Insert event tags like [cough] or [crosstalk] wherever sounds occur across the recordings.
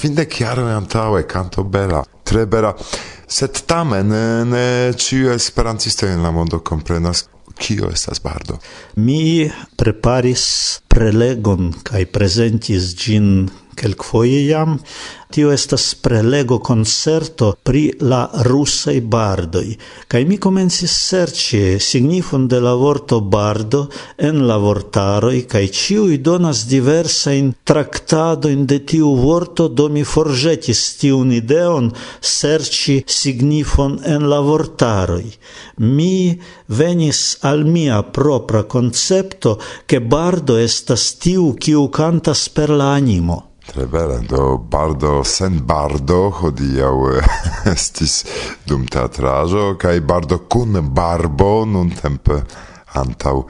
quinde chiaro e antau e canto bella tre bella set tamen ne ciu esperantisto in la mondo comprenas kio estas bardo. Mi preparis prelegon kaj prezentis ĝin quelquefoie jam tio estas prelego concerto pri la russai bardoi, kai mi comencis serci signifon de la vorto bardo en la vortaroi, cae ciui donas diversain tractadoin de tiu vorto, do mi forgetis tiun ideon serci signifon en la vortaroi. Mi venis al mia propra concepto, che bardo estas tiu, kiu cantas per la animo. Tre bela, do bardo sen bardo hodiaŭ eh, [laughs] estis dum teatrajo, kaj bardo kun barbo nuntempe antau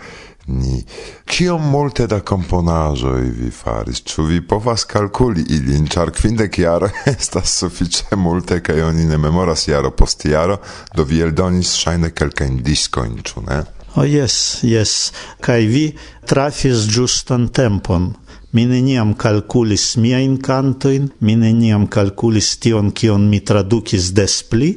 ni. Ciom multe da componajoi vi faris? Ĉu vi povas calculi ilin, char kvindek jaroj [laughs] estas suffice multe kaj oni ne memoras iaro post iaro, do vi eldonis shaine kelkajn discoin, ĉu ne? Oh, yes, yes. Kai vi trafis justan tempon. Mi neniam calculis miajn cantoin, mi neniam calculis tion, kion mi tradukis des pli,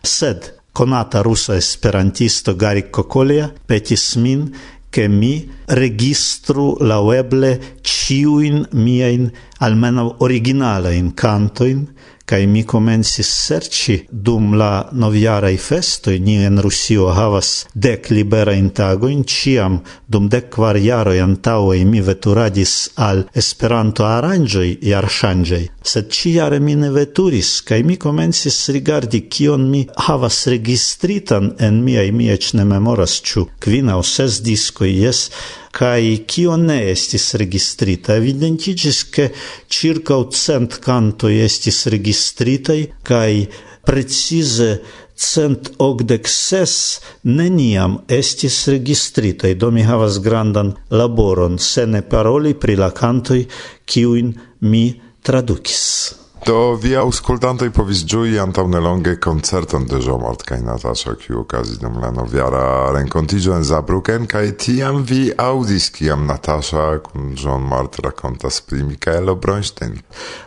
sed conata rusa esperantisto Garik Kokolia petis min, che mi registru laueble ciuin miein, almeno originalain cantoin, kai mi komencis serci dum la noviara i festo ni en Rusio havas dek libera intago tagojn ciam dum dek kvar jaroj antaŭe mi veturadis al Esperanto aranĝoj jarŝanĝoj sed ĉijare mi ne veturis kai mi komencis rigardi kion mi havas registritan en mia mi eĉ ne memoras chu kvina o ses disco jes kai kio ne estis registrita. Evidentigis ke circa cent canto estis registrita registritai kai precize cent okdek ses neniam estis registritai, do mi havas grandan laboron, se ne paroli pri la cantoi, kiuin mi tradukis. Do via auscultantoj povis giui antau nelonge concerton de Jean-Mart kai Natasha, qui okazis dum la noviara renkontiĝo en Zabruken, kai tiam vi audis kiam Natasha kun Jean-Mart rakontas pri Michaelo Bronstein.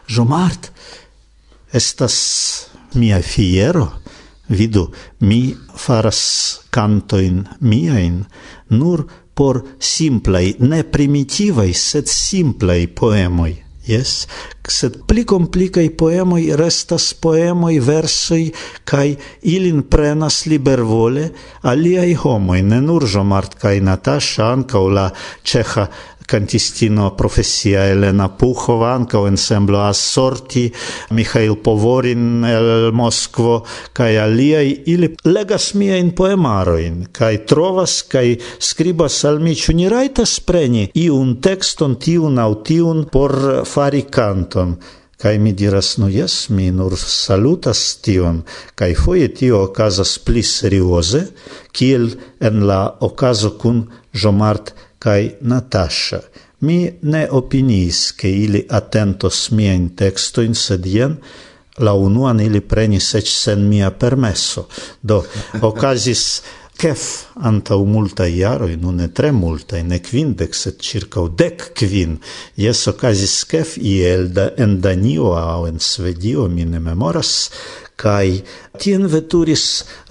Jean-Mart estas mia fiero. Vidu, mi faras cantoin miain nur por simplai, ne primitivai, sed simplai poemoi. Yes, sed pli complicai poemoi restas poemoi versoi kai ilin prenas libervole aliai homoi, ne nur Jomart kai Natasha, ankaŭ la ĉeĥa cantistino professia Elena Puchova, anca o ensemblo Assorti, Mihail Povorin el Moskvo kaj aliaj, ili legas miajn poemaroin, kaj trovas kaj scribas al mi, ciu ni raitas preni iun texton tiun au tiun por fari canton, Kai mi diras, nu jes, mi nur salutas tion, kai foje tio okazas pli serioze, kiel en la okazo kun Jomart kai Natasha. Mi ne opinis che ili attentos mia in texto in sedien la unuan ili prenis ec sen mia permesso. Do, [laughs] ocasis kef anta multa iaro in une tre multa, in equindex et circa dec quin, jes ocasis cef ielda en Danio au en Svedio, mi ne memoras, kai. Tien veturis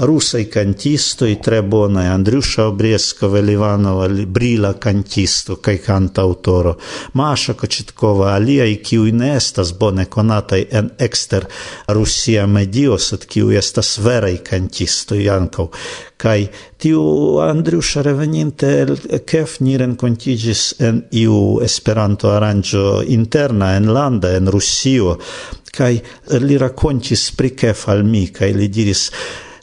rusai cantistoi tre bonai Andriusha Obreskova, Livanova, brila cantisto kai canta autoro, Masha Kočitkova, alia kiui ne estas bone konatai en ekster Rusia medio, sed kiu estas veraj cantistoi ankaŭ. Kai tiu Andriusha reveninte el Kef ni kontigis en iu Esperanto aranĝo interna en landa en Rusio kai li rakontis pri kef al mi kai li diris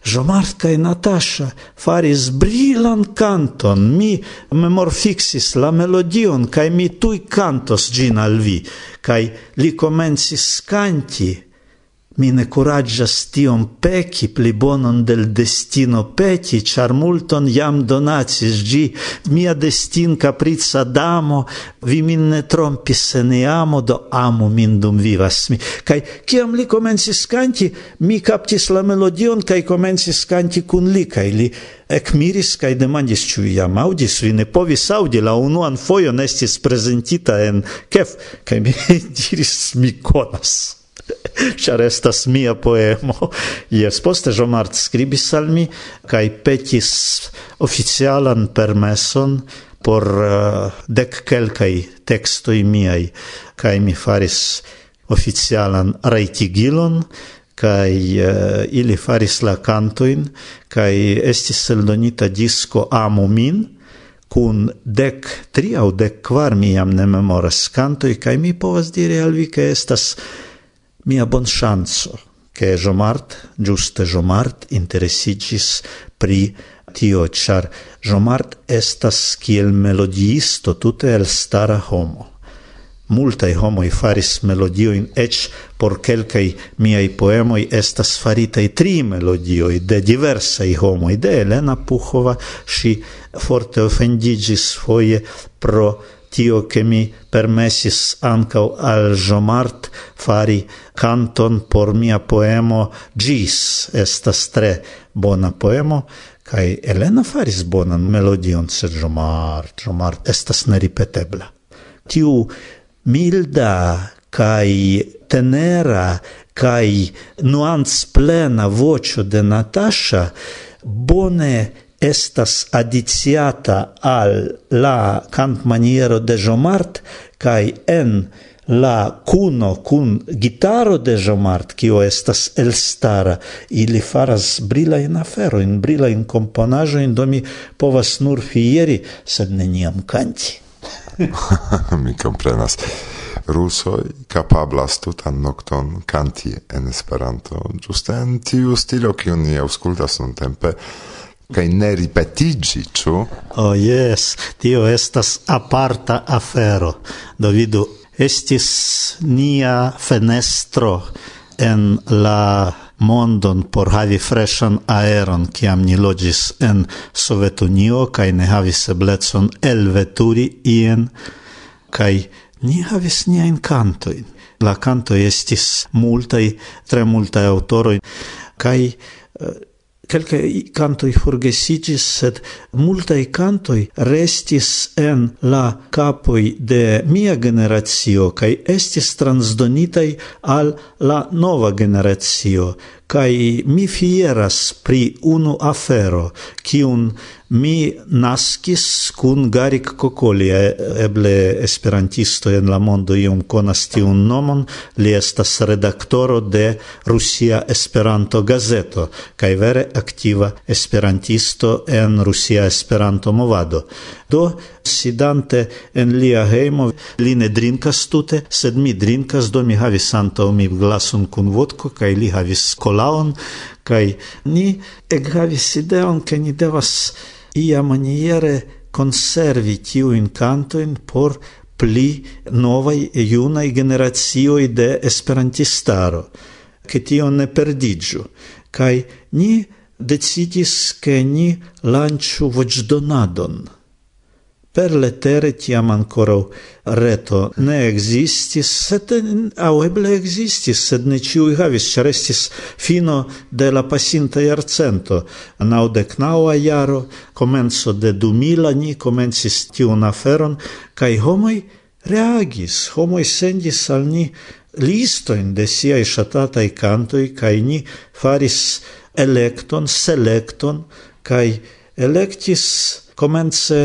Jomart kaj Natasha faris brilan canton, mi memorfixis la melodion, kai mi tui cantos gin al vi, kai li comensis canti, mi ne coragias tion peci, pli bonon del destino peti, char multon jam donatis gi, mia destin caprica damo, vi min ne trompis se ne amo, do amo min dum vivas mi. Kai kiam li comensis canti, mi captis la melodion, cai comensis canti cun li, cai li ekmiris kaj demandis ciu jam vi ne povis audi, la unuan foion estis prezentita en Kef kaj mi [laughs] diris mi conas. [laughs] char estas mia poemo. Yes, poste Jomart scribis al mi cae petis oficialan permeson por eh, uh, dec quelcai textoi miaj cae mi faris oficialan raitigilon kai uh, eh, ili faris la cantoin kaj estis seldonita disco amo min kun dec tri au dec quar mi jam ne memoras cantoi kaj mi povas dire al vi ke estas Mia bon chanso, che Jomart, giuste Jomart, interessigis pri tio, char Jomart estas kiel melodiisto tute el stara homo. Multai homoi faris melodioin, ec por quelcai miei poemoi estas faritei tri melodioi de diversai homoi. De Elena Puchova, si forte offendigis foie pro tio che mi permessis ancau al Jomart fari canton por mia poemo Gis, estas tre bona poemo, kai Elena faris bonan melodion, sed Jomart, Jomart estas neripetebla. Tiu milda kai tenera kai nuans plena vocio de Natasha bone estas adiciata al la cant maniero de Jomart kai en la cuno cun gitaro de Jomart kio estas elstara. Ili faras brila in afero in brila in componajo in domi povas nur fieri sed neniam canti [laughs] mi comprenas Ruso kapablas tutan nokton kanti en Esperanto ĝuste en tiu stilo kiun ni aŭskultas nuntempe kai ne ripetiĝi, ĉu? Oh, yes tio estas aparta afero. Do vidu, estis nia fenestro en la mondon por havi freshan aeron, kiam ni logis en Sovetunio kai ne havis eblecon elveturi ien kai ni havis nia kantojn. La canto estis multai tre multaj kai kaj Quelcae cantoi forgesigis, sed multae cantoi restis en la capoi de mia generatio, cae estis transdonitai al la nova generatio, kai mi fieras pri unu afero, kiun mi naskis kun Garik Kokoli, eble esperantisto en la mondo iom konas tiun nomon, li estas redaktoro de Rusia Esperanto Gazeto, kaj vere aktiva esperantisto en Rusia Esperanto Movado. Do, sidante en lia hejmo, li ne drinkas tute, sed mi drinkas, do mi havis antaŭ mi glason kun vodko, kaj li havis kolaon, kaj ni ekhavis ideon, ke ni devas ia maniere conservi tiu incanto in por pli novai e iunai generazioi de esperantistaro, che tio ne perdigiu, kai ni decidis che ni lanciu vojdonadon per lettere tiam ancora reto. Ne existis, sed au eble existis, sed ne ciui havis, cer estis fino de la pasinta iarcento, naudec naua iaro, comenzo de du milani, comencis tiun aferon, cae homoi reagis, homoi sendis al ni listoin de siai shatatai cantoi, cae ni faris electon, selecton, cae electis comence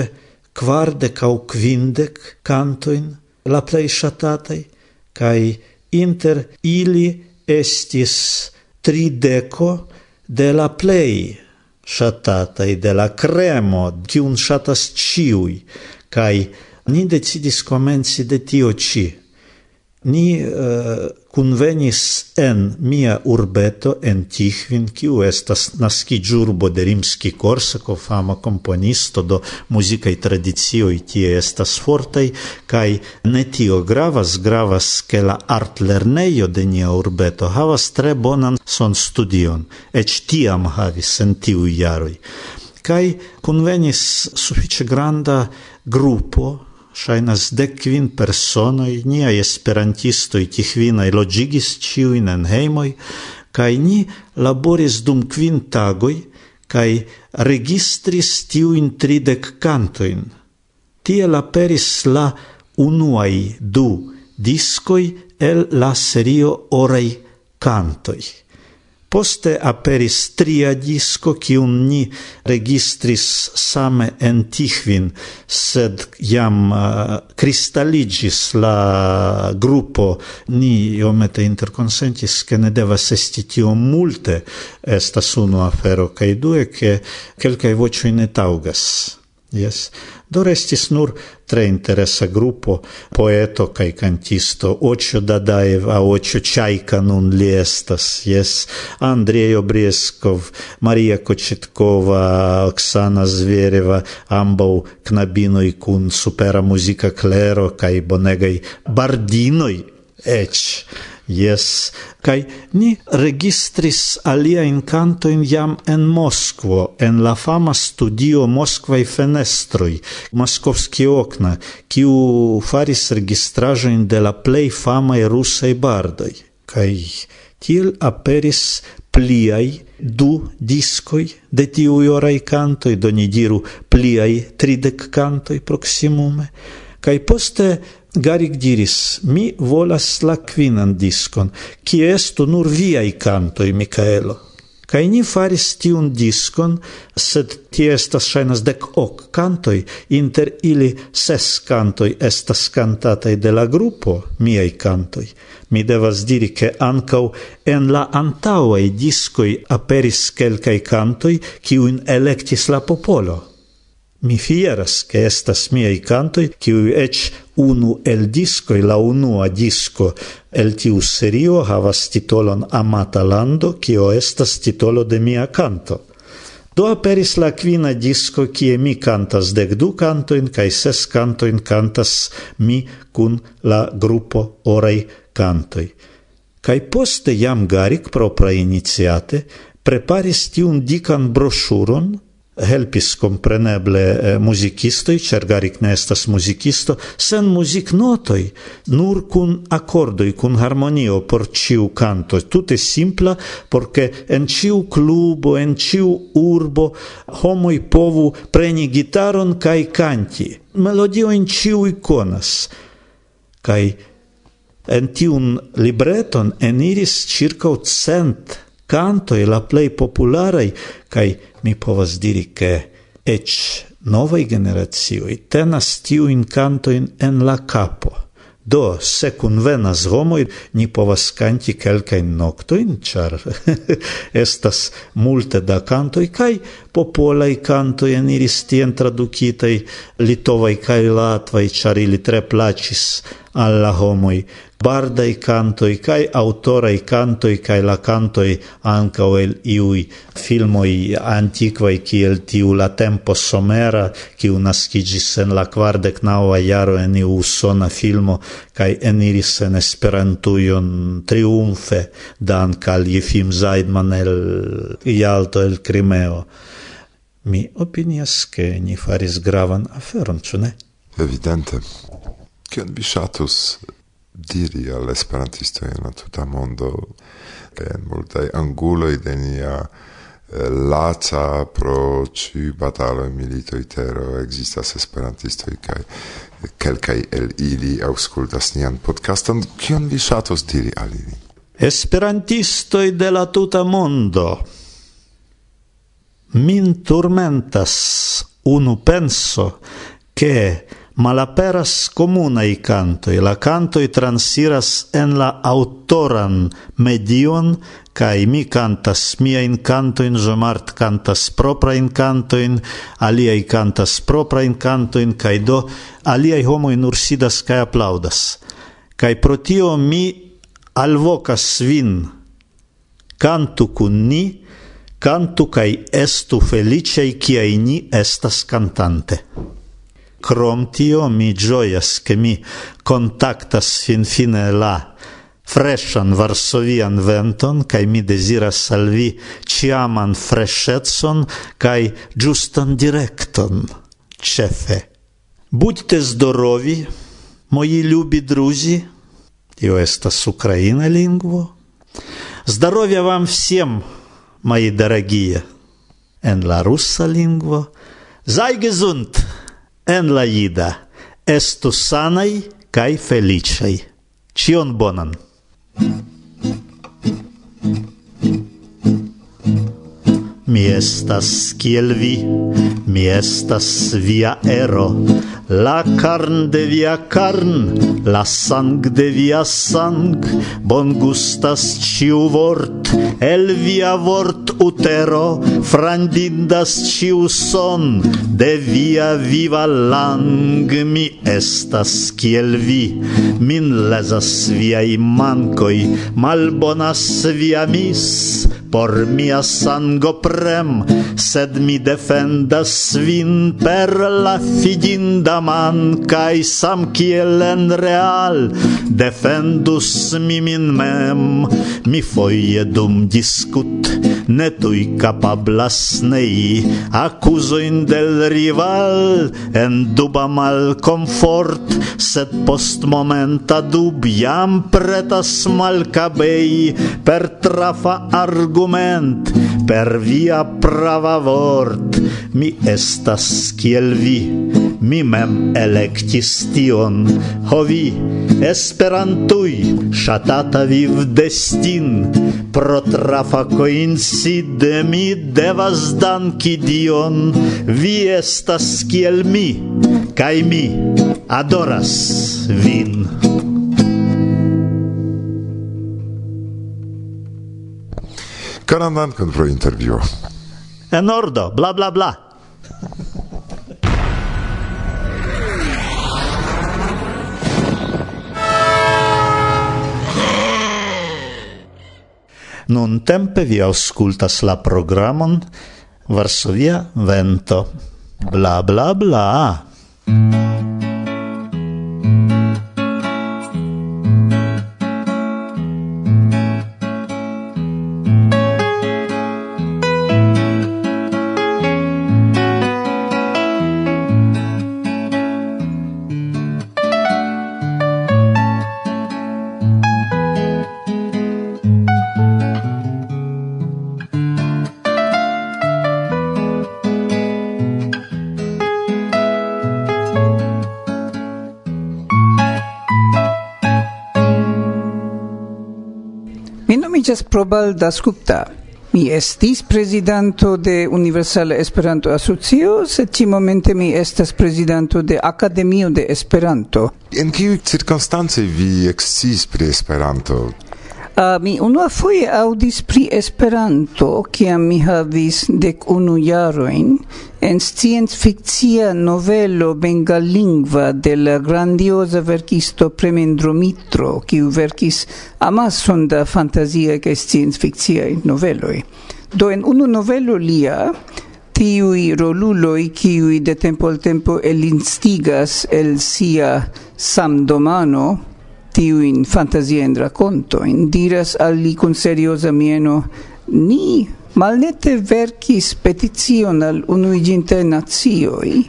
quardec au quindec cantoin, la plei shatatai, cae inter ili estis trideco de la plei shatatai, de la cremo, cium shatas ciui, cae ni decidis comenci de tio ci. Ni uh, convenis en mia urbeto en Tichvin, kiu estas naskiĝurbo de Rimski-Korsako, fama komponisto do muzikaj tradicioj tie estas fortaj kaj ne tio gravas, gravas ke la artlernejo de nia urbeto havas tre bonan sonstudion, eĉ tiam havis en tiuj jaroj. Kaj convenis sufiĉe granda grupo Шайнас de kvin personoj, niaj esperantistoj tifinaj loĝigis ĉiujn en hejmoj, kaj ni laboris dum kvin tagoj kaj registris tiujn tridek kantojn. Tiel aperis la unuaj du discoi el la serio oraj kantoj. Poste aperis tria disco, cium ni registris same en Tichvin, sed jam uh, la gruppo, ni iomete interconsentis, che ne devas esti tio multe, estas unu afero, cae due, che quelcae vocio ne taugas. Yes. Do restis nur tre interesa gruppo poeto kai cantisto Ocio Dadaev a Ocio Chaika nun li estas yes Andrei Obrieskov, Maria Kočetkova Oksana Zvereva ambau knabinoi kun supera muzika klero kai bonegai bardinoi, eĉ Yes, kai ni registris alia in canto in jam en Moskvo, en la fama studio Moskvai fenestroi, Moskovski okna, kiu faris registrajoin de la plej famaj rusaj bardoi, kai tiel aperis pliai du discoi de tiui orai cantoi, do ni diru pliai tridec cantoi proximume, kai poste Garik diris, mi volas la quinan diskon, qui estu nur viai cantoi, Micaelo. Cai ni faris tiun diskon, sed tie estas shainas dec ok cantoi, inter ili ses cantoi estas cantatai de la gruppo, miei cantoi. Mi devas diri, che ancau en la antaŭaj discoi aperis quelcai cantoi, ciuin electis la popolo. Mi fieras, che estas miei cantoi, kiu ec unu el discoi, la unua disco el tiu serio havas titolon Amata Lando, cio estas titolo de mia canto. Do aperis la quina disco, cie mi cantas dec du cantoin, cae ses cantoin cantas mi cun la gruppo Orei Cantoi. Cae poste jam Garik propra iniziate preparis tiun dican brosuron, helpis compreneble eh, musicistoi, cer Garik ne estas muzikisto, sen muziknotoj, nur cun accordoi, kun harmonio por ciu canto. Tute simpla, porque en ciu clubo, en ciu urbo homoi povu preni gitaron kaj kanti. Melodiojn ciu konas. Cae en tiun libreton eniris circa cent canto e la plei popularai, kai mi povas diri che ec novai generazioi tenas canto in en la capo. Do, se convenas homoi, ni povas canti quelcain noctoin, char [laughs] estas multe da cantoi, cae popolai canto en iristien traducitai litovai cae latvai, char ili tre placis alla homoi. Bardai cantoi cae autorai cantoi cae la cantoi ancao el iui filmoi antiquai kiel tiu la tempo somera ki nascigis en la quardec naua iaro en iu usona filmo cae eniris en esperantuion triumfe dan cal Jefim Zaidman el Ialto el Crimeo. Mi opinias che ni faris gravan aferon, ĉu ne? Evidente kion vi ŝatus diri al esperantistoj en la tuta mondo en multaj anguloj de nia eh, laca pro ci batalo milito itero ekzistas esperantisto kaj kelkaj el ili aŭskultas nian podcastan kion vi ŝatus diri al ili? Esperantisto de la tuta mondo. Min turmentas unu penso che malaperas comunai cantoi, la cantoi transiras en la autoran medion, cae mi cantas mia in cantoin, Jomart cantas proprain cantoin, aliai cantas proprain cantoin, cae do aliai homoi nur sidas cae aplaudas. Cae protio mi alvocas vin, cantu cun ni, cantu cae estu felicei ciai ni estas cantante. crom tio mi gioias che mi contactas fin fine la freshan varsovian venton kai mi desiras salvi ciaman freshetson kai justan directon cefe budite zdorovi moi lubi druzi tio estas ukraina lingvo Здоровья вам всем, мои дорогие. En la russa lingvo. Sei gesund! en la ida estu sanai kai felicei. Cion bonan! Mi estas kiel vi, mi estas via ero, La carn de via carn, la sang de via sang, bon gustas ciu vort, el via vort utero, frandindas ciu son, de via viva lang, mi estas kiel vi, min lesas viai mancoi, malbonas via mis, por mia sango prem, sed mi defendas vin per la fidinda man, cae sam kiel en real, defendus mi min mem, mi foie dum discut, ne tui capablas nei. Accusoin del rival en duba malconfort sed post momenta dub jam pretas malcabei per trafa argument per via prava vort. Mi estas kiel vi mi mem electis tion. Ho vi, esperantui, shatata viv destin, pro trafa coincide mi devas danki dion, vi estas kiel mi, kai mi adoras vin. Karan dankon pro intervjuo. En ordo, bla bla bla. Nun tempe vi auscultas la programon Varsovia Vento. Bla bla bla. Mm. nomigas Probal Dasgupta. Mi estis prezidanto de Universala Esperanto Asocio, sed ci momente mi estas prezidanto de Akademio de Esperanto. En kiu circunstance vi eksciis pri Esperanto? Uh, mi unua foie audis pri Esperanto, kiam mi havis dec unu jaroin, en sciencfikcia novelo bengalingva de la grandiosa verkisto Premendro Mitro, kiu verkis amason da fantaziaj science fictia noveloi. Do en unu novelo lia tiui roluloi kiui de tempo al tempo elinstigas el sia samdomano, tiu in fantasia in racconto in diras al li con seriosa mieno, ni malnete verkis peticion al unuiginte nazioi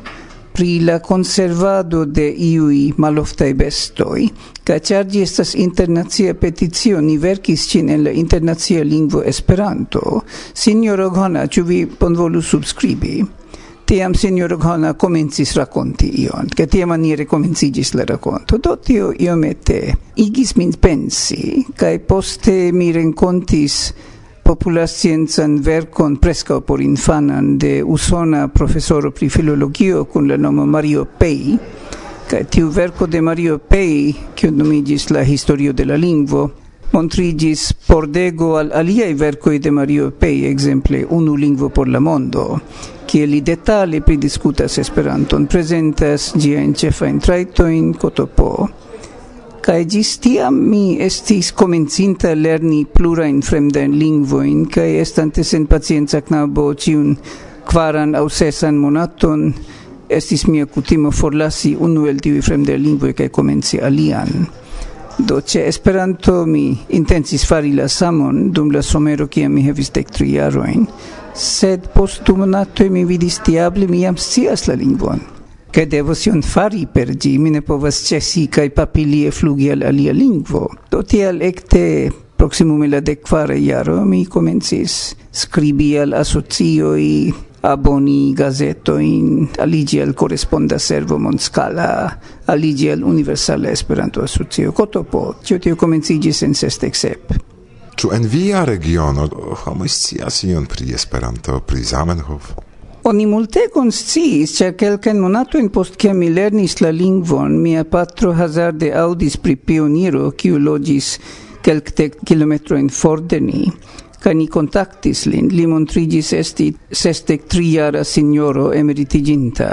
pri la conservado de iui maloftai bestoi, ca chargi estas internazia petizio, ni verkis cin en la internazia lingvo Esperanto. Signor Ogona, ciu vi ponvolu subscribi? tiam signor Gona comencis racconti ion, che tiam maniere comencigis la racconto. Do tio iomete igis min pensi, cae poste mi rencontis popular scienzan vercon prescao por infanan de usona professoro pri filologio con la nomo Mario Pei, cae tiu verco de Mario Pei, che nomigis la historio de la lingvo, montrigis pordego al aliai vercoi de Mario Pei, exemple Unu lingvo por la mondo, che li detale pridiscutas Esperanton, presentas GNCF traito in cotopo Kaj gis tiam mi estis comencinta lerni plura in fremda in lingvo in, kaj estante sen pazienza knabo ciun kvaran au sesan monaton, estis mia kutimo forlasi unu el tiuj fremdaj lingvoj kaj comenci alian. Do ce Esperanto mi intensis fari la samon dum la somero kiam mi havis dek tri jarojn, sed post du monatoj mi vidis diable mi jam scias la lingvon. Kaj devos ion fari per ĝi, mi ne povas ĉesi kaj papilie flugi al alia lingvo. Do tial ekde proximum la dekkvara jaro mi komencis skribi al asocioj aboni gazeto in aligi al corresponda servo monscala aligi al universala esperanto asocio kotopo tio tio komencigis en sesdek sep. Ĉu en via regiono homoj scias ion pri Esperanto, pri Zamenhof? Oni multe consciis, cer quelcen monato in post che mi lernis la lingvon, mia patro hazarde audis pri pioniro, kiu loĝis kelkdek kilometrojn for de ni, Kaj ni contactis lin, li montrigis esti sestec triara signoro emeritiginta,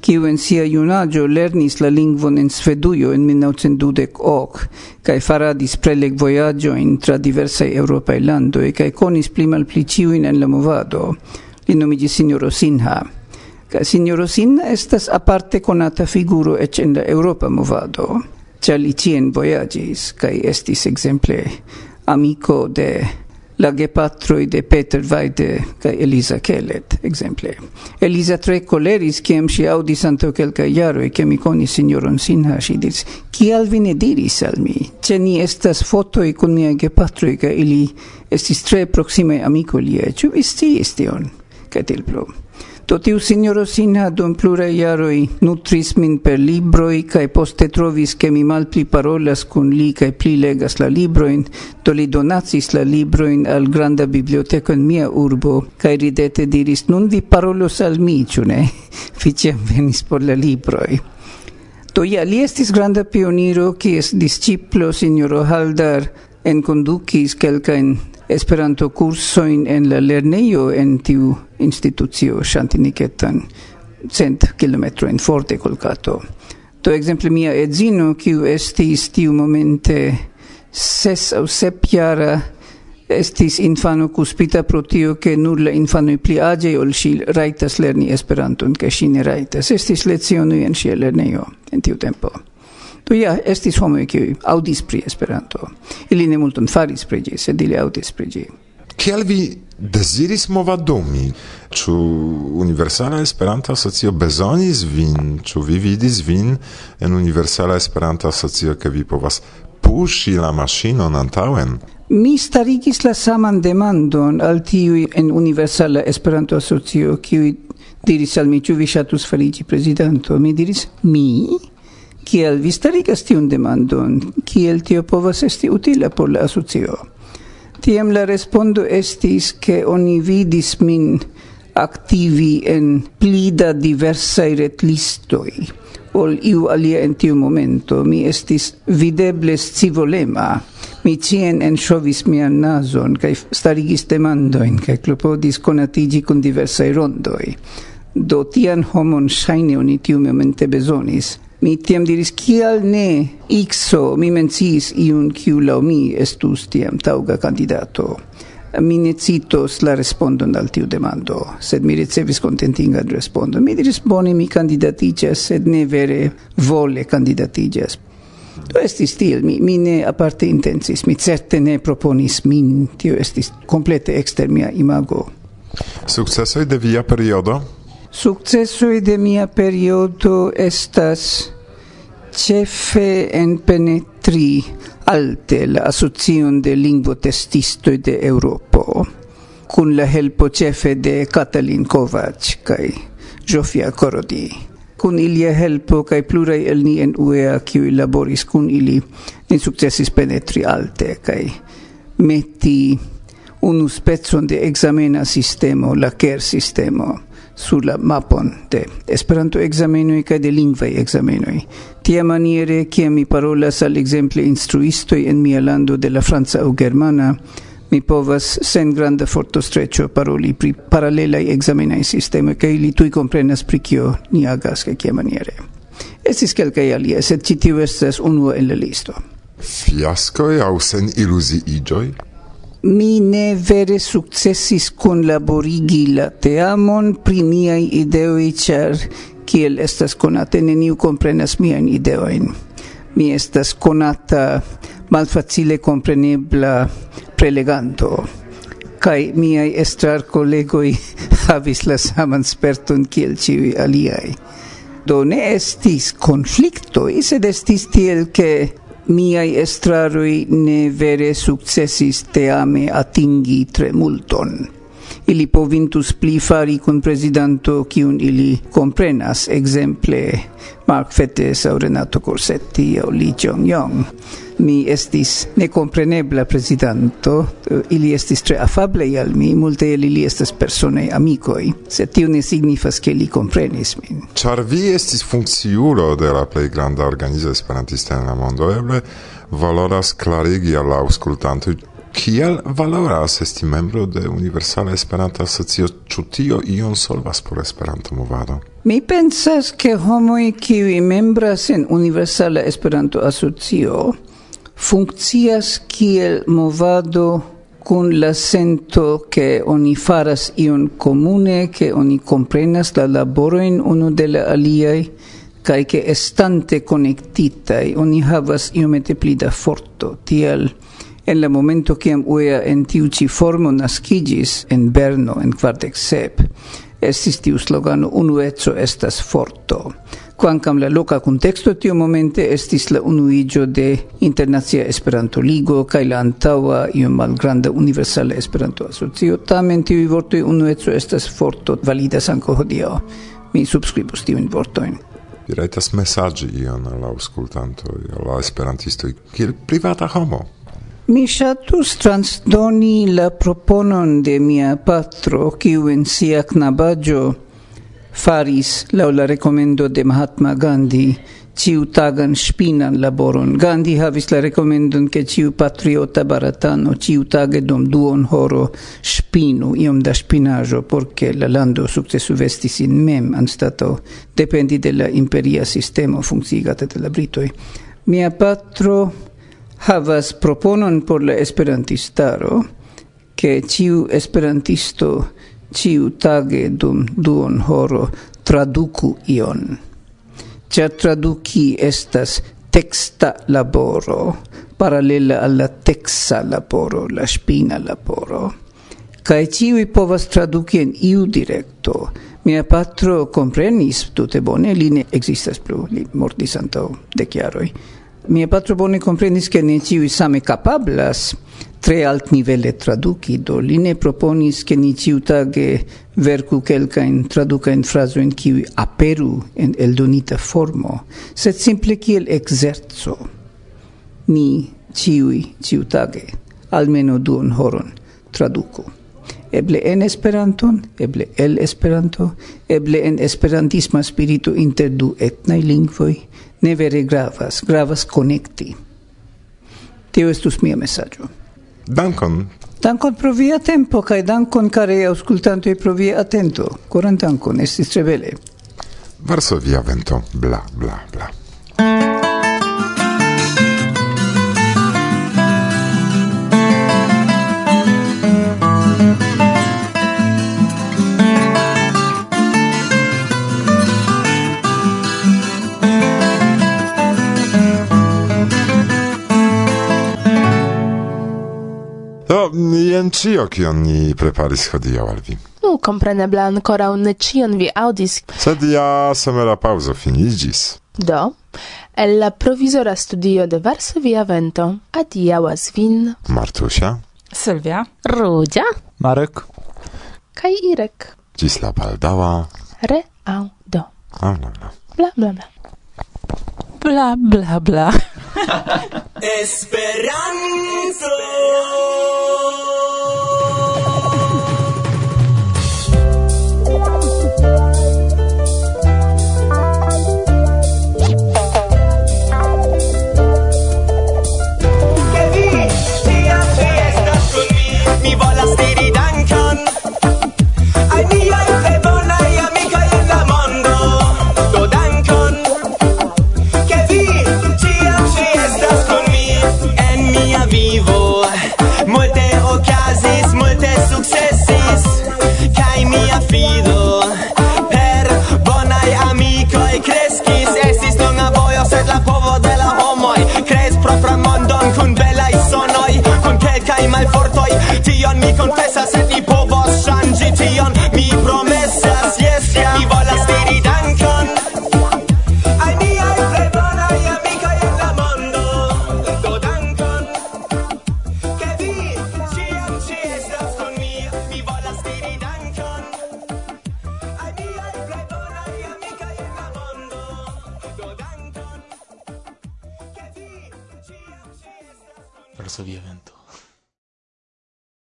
kiu en sia junaĝo lernis la lingvon en Svedujo en 1928 kaj faradis in tra diversaj eŭropaj e kaj conis pli malpli ĉiujn en la movado. Li nomiĝis signoro Sinha. Kaj signoro Sinha estas aparte conata figuro ec en la Europa movado, cia li cien voyagis, kaj estis exemple amico de la gepatroi de Peter Vaide ca Eliza Kellet, exemple. Eliza tre coleris, kiam si audis anto quelca iaro, e mi iconi signoron Sinha, si diris: "Kial vi ne diris al mi, Ce ni estas fotoi kun mia gepatroi, ca ili estis tre proxime amico liaj, ciu vi stiis tion?" Ca til plu. Do tiu signoro Sinha dum pluraj iaroi nutris min per libroi, cae poste trovis che mi malpli parolas cun li cae pli legas la libroin, do li donacis la libroin al granda biblioteko in mia urbo cae ridete diris nun vi parolos al mi, ciune, ficiam [laughs] venis por la libroi. Do ja, li estis granda pioniro, es disciplo, signoro Haldar, en enconducis quelcaen Esperanto kursojn en la lerneio en tiu institucio Shantiniketan cent kilometro in forte colcato Do exemple mia edzino kiu estis tiu momente ses au sep jara estis infano cuspita pro tio che nur la infano pli age ol si raitas lerni Esperanton, che si ne raitas. Estis lecionoi en sia lerneio en tiu tempo. Do ja, estis homo qui audis pri Esperanto. Ili ne multon faris pri ĝi, sed ili audis pri ĝi. Kiel vi deziris movadumi? Ĉu Universala Esperanta Asocio bezonis vin? Ĉu vi vidis vin en Universala Esperanta Asocio, ke vi povas puŝi la maŝinon antaŭen? Mi starigis la saman demandon al tiuj en Universala Esperanto Asocio, kiuj diris al mi, ĉu vi ŝatus fariĝi prezidanto? Mi diris, mi? Kiel vi starigas tiun demandon? Kiel tio povas esti utila por la asocio? Tiam la respondo estis che oni vidis min activi en plida diversae retlistoi ol iu alia en tiu momento. Mi estis videble scivolema. Mi cien enŝovis mian nason, cae starigis demandoin, cae clopodis conatigi con diversae rondoi. Do tian homon shaine oni tiumomente bezonis. Mi tiam diris, kial ne Ixo, mi mencis iun kiu laŭ mi estus tiam tauga kandidato. Mi ne citos la respondon al tiu demando, sed mi ricevis kontentingan respondon. Mi diris, bone, mi kandidatiĝas, sed ne vere vole kandidatiĝas. Do estis tiel, mi, mi ne aparte intensis, mi certe ne proponis min, tio estis complete exter mia imago. Successoi de via periodo? Successoi de mia periodo estas cefe en penetri alte la asocion de lingvo testisto de Europo, cun la helpo cefe de Katalin Kovac kai Jofia Korodi. con ilia helpo kai plurai el ni en UEA kiu laboris con ili, ni successis penetri alte kai meti unu pezzo de examena sistemo, la CARE sistemo, sur la mapon de Esperanto ekzamenoj kaj de lingvaj ekzamenoj. Tia maniere, kiam mi parolas al ekzemple instruistoj en mia lando de la franca aŭ germana, mi povas sen granda fortostreĉo paroli pri paralelaj ekzamenaj sistemoj kaj ili tuj komprenas pri kio ni agas kaj maniere. Estis kelkaj aliaj, sed ĉi tiu estas unu en la listo. Fiaskoj aŭ sen iluziiĝoj? mi ne vere successis kunlaborigi la teamon pri miai ideoi, ĉar kiel estas conate, neniu comprenas miajn ideoin. Mi estas conata malfacile comprenibla preleganto kai miai estrar collegoi [laughs] havis la saman sperton kiel ciui aliai. Do ne estis conflicto, sed estis tiel che miai estrarui ne vere successis teame atingi tre multon ili povintus pli fari kun presidento kiun ili comprenas, exemple Mark Fettes au Renato Corsetti au Lee Jong-yong. Mi estis necomprenebla presidento eh, ili estis tre afable al mi, multe el ili estas persone amicoi, se tio ne signifas che li comprenis min. Char vi estis funcciulo de la plei granda organiza esperantista en la mondo, eble valoras clarigi all'auscultante Kiel valoras esti membro de Universala Esperanta Asocio? Ĉu tio ion solvas por Esperanto movado? Mi pensas ke homoj kiuj membras en Universala Esperanto Asocio funkcias kiel movado kun la sento ke oni faras ion comune, ke oni komprenas la laborojn unu de la aliaj, kaj ke estante konektitaj, oni havas iomete pli da forto, tiel en la momento kiam UEA en tiu ci formo nascigis en Berno en quartec sep estis tiu slogano unueco estas forto. Quancam la loca contexto tiu momente estis la unuigio de Internacia Esperanto Ligo kaj la antaŭa iu malgranda Universale Esperanto Asocio, tamen tiu vortoj unueco estas forto validas anco hodio. Mi subskribus tiujn vortojn. Vi rajtas mesaĝi ion alla auscultanto, alla esperantisto, la kiel privata homo. Mi shatus transdoni la proponon de mia patro, kiu en sia knabaggio faris laŭ la rekomendo de Mahatma Gandhi ciutagan spinan laboron. Gandhi havis la rekomendon ke ciu patriota baratano ciutage dum duon horo spinu iom da spinajo porque la lando successu vestis in mem anstato dependi de la imperia sistemo funkciigata de la Britoi. Mia patro havas proponon por la esperantistaro che ciu esperantisto ciu tage dum duon horo traduku ion. Cia traduki estas texta laboro, paralela alla texa laboro, la spina laboro. Cae ciui povas traduci en iu directo. Mia patro comprenis tute bone, li ne existas plu, li mortis antau deciaroi. Mia patro bone comprendis che ne ciui same capablas. Tre alt nivele traduki, do li ne proponis che ni ciutage verku in tradukajn frazojn kiuj aperu en eldonita formo, sed simple kiel exerzo. Ni ciui ciutage almeno duon horon traduco. Eble en Esperanton, eble el Esperanto, eble en esperantisma spirito inter du etnai lingvoi ne vere gravas, gravas connecti. Tio estus mia messaggio. Dankon. Dankon pro via tempo, kai dankon, care auscultantoi, pro via attento. Coran dankon, estis tre bele. Varsovia vento, bla, bla, bla. jen cio, kion ni preparis hodiaŭ al vi. Nu, kompreneble ankoraŭ ne ĉion vi aŭdis. Sed ja somera paŭzo finiĝis. Do, el la provizora studio de Varsovia Vento adiaŭas vin Martusia, Sylwia, Rudzia, Marek kaj Irek. Ĝis la baldaŭa reaŭdo. Bla bla bla. Bla bla bla. Bla bla bla. [laughs] Esperanto!